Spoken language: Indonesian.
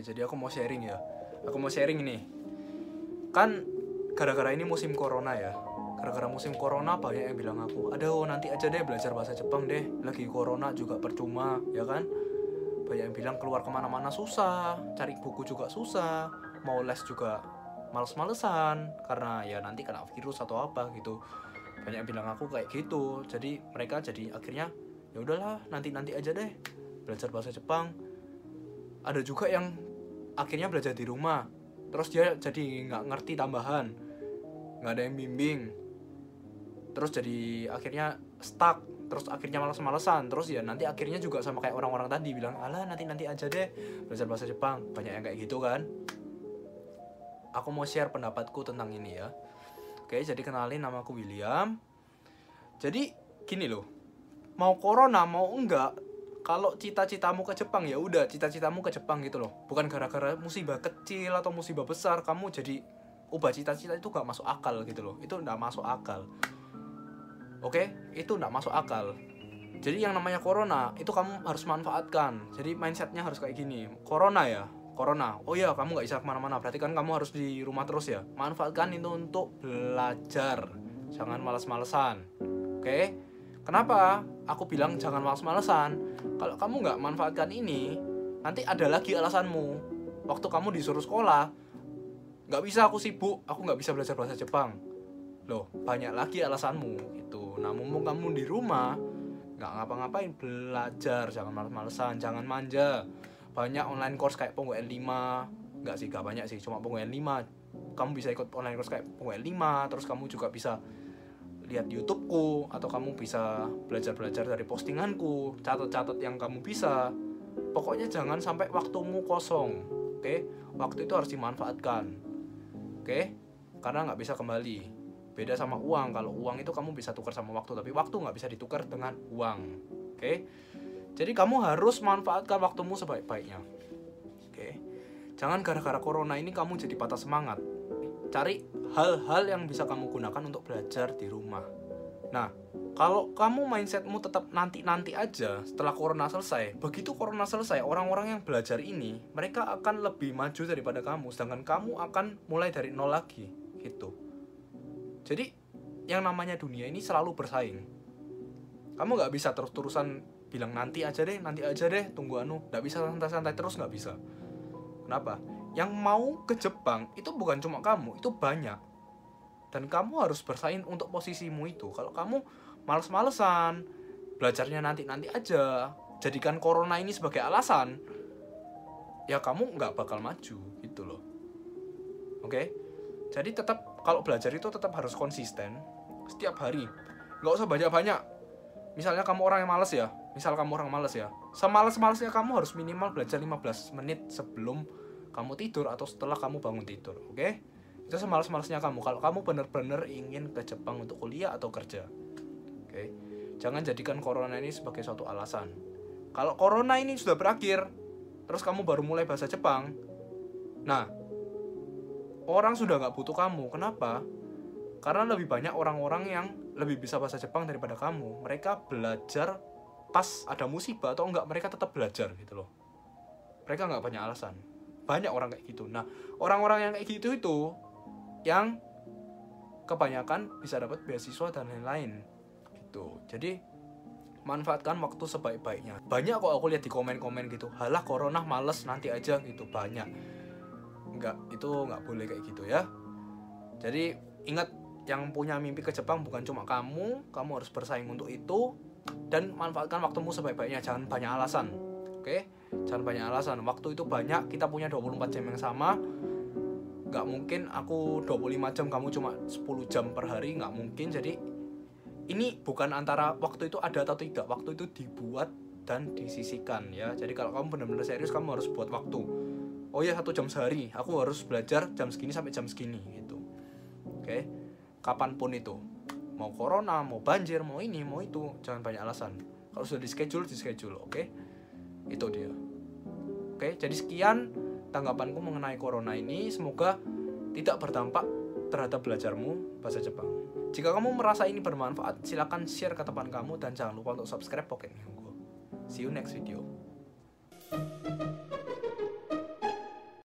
Oke, jadi aku mau sharing ya. Aku mau sharing ini. Kan gara-gara ini musim corona ya. Gara-gara musim corona banyak yang bilang aku, aduh nanti aja deh belajar bahasa Jepang deh. Lagi corona juga percuma, ya kan? Banyak yang bilang keluar ke mana-mana susah, cari buku juga susah, mau les juga males-malesan karena ya nanti kena virus atau apa gitu. Banyak yang bilang aku kayak gitu. Jadi mereka jadi akhirnya ya udahlah nanti nanti aja deh belajar bahasa Jepang ada juga yang akhirnya belajar di rumah. Terus dia jadi nggak ngerti tambahan nggak ada yang bimbing. Terus jadi akhirnya stuck terus akhirnya malas-malesan terus ya nanti akhirnya juga sama kayak orang-orang tadi bilang alah nanti nanti aja deh belajar bahasa Jepang. Banyak yang kayak gitu kan. Aku mau share pendapatku tentang ini ya. Oke jadi kenalin nama aku William. Jadi gini loh mau corona mau enggak kalau cita-citamu ke Jepang ya udah cita-citamu ke Jepang gitu loh. Bukan gara-gara musibah kecil atau musibah besar kamu jadi ubah cita-cita itu gak masuk akal gitu loh. Itu gak masuk akal. Oke? Itu gak masuk akal. Jadi yang namanya corona itu kamu harus manfaatkan. Jadi mindsetnya harus kayak gini. Corona ya? Corona. Oh ya kamu nggak bisa ke mana-mana. Berarti kan kamu harus di rumah terus ya? Manfaatkan itu untuk belajar. Jangan males-malesan. Oke kenapa? Aku bilang jangan males-malesan kalau kamu nggak manfaatkan ini nanti ada lagi alasanmu. Waktu kamu disuruh sekolah nggak bisa aku sibuk. Aku nggak bisa belajar bahasa Jepang. Loh banyak lagi alasanmu itu nah mumpung kamu di rumah nggak ngapa-ngapain belajar. Jangan males-malesan jangan manja. Banyak online course kayak Pongo N5 nggak sih gak banyak sih. Cuma Pongo N5 kamu bisa ikut online course kayak Pongo N5 terus kamu juga bisa lihat YouTubeku atau kamu bisa belajar-belajar dari postinganku catat-catat yang kamu bisa. Pokoknya jangan sampai waktumu kosong oke? Waktu itu harus dimanfaatkan oke? Karena nggak bisa kembali. Beda sama uang kalau uang itu kamu bisa tukar sama waktu tapi waktu nggak bisa ditukar dengan uang oke? Jadi kamu harus manfaatkan waktumu sebaik-baiknya oke? Jangan gara-gara corona ini kamu jadi patah semangat cari hal-hal yang bisa kamu gunakan untuk belajar di rumah. Nah kalau kamu mindsetmu tetap nanti-nanti aja setelah corona selesai begitu corona selesai orang-orang yang belajar ini mereka akan lebih maju daripada kamu sedangkan kamu akan mulai dari nol lagi gitu. Jadi yang namanya dunia ini selalu bersaing. Kamu nggak bisa terus-terusan bilang nanti aja deh nanti aja deh tunggu anu nggak bisa santai-santai terus nggak bisa. Kenapa yang mau ke Jepang itu bukan cuma kamu itu banyak. Dan kamu harus bersaing untuk posisimu itu. Kalau kamu males-malesan belajarnya nanti-nanti aja jadikan corona ini sebagai alasan ya kamu nggak bakal maju gitu loh. Oke? Jadi tetap kalau belajar itu tetap harus konsisten setiap hari. Nggak usah banyak-banyak. Misalnya kamu orang yang males ya misal kamu orang males ya. Semales-malesnya kamu harus minimal belajar 15 menit sebelum kamu tidur atau setelah kamu bangun tidur oke? Okay? itu semalas-malasnya kamu. Kalau kamu benar-benar ingin ke Jepang untuk kuliah atau kerja oke? Okay? jangan jadikan corona ini sebagai suatu alasan. Kalau corona ini sudah berakhir terus kamu baru mulai bahasa Jepang nah orang sudah nggak butuh kamu. Kenapa? Karena lebih banyak orang-orang yang lebih bisa bahasa Jepang daripada kamu. Mereka belajar pas ada musibah atau enggak mereka tetap belajar gitu loh. Mereka nggak banyak alasan banyak orang kayak gitu. Nah orang-orang yang kayak gitu itu yang kebanyakan bisa dapat beasiswa dan lain-lain gitu. Jadi manfaatkan waktu sebaik-baiknya. Banyak kok aku lihat di komen-komen gitu halah corona males nanti aja gitu. Banyak. Nggak itu nggak boleh kayak gitu ya. Jadi ingat yang punya mimpi ke Jepang bukan cuma kamu kamu harus bersaing untuk itu dan manfaatkan waktumu sebaik-baiknya. Jangan banyak alasan oke jangan banyak alasan. Waktu itu banyak kita punya 24 jam yang sama. Nggak mungkin aku 25 jam kamu cuma 10 jam per hari nggak mungkin. Jadi ini bukan antara waktu itu ada atau tidak. Waktu itu dibuat dan disisikan ya. Jadi kalau kamu benar-benar serius kamu harus buat waktu. Oh ya satu jam sehari. Aku harus belajar jam segini sampai jam segini gitu. Oke? Kapan pun itu. Mau corona mau banjir mau ini mau itu. Jangan banyak alasan. Kalau sudah di schedule di schedule oke itu dia. Oke jadi sekian tanggapanku mengenai corona ini. Semoga tidak berdampak terhadap belajarmu bahasa Jepang. Jika kamu merasa ini bermanfaat silahkan share ke teman kamu dan jangan lupa untuk subscribe Pocket Nihongo see you next video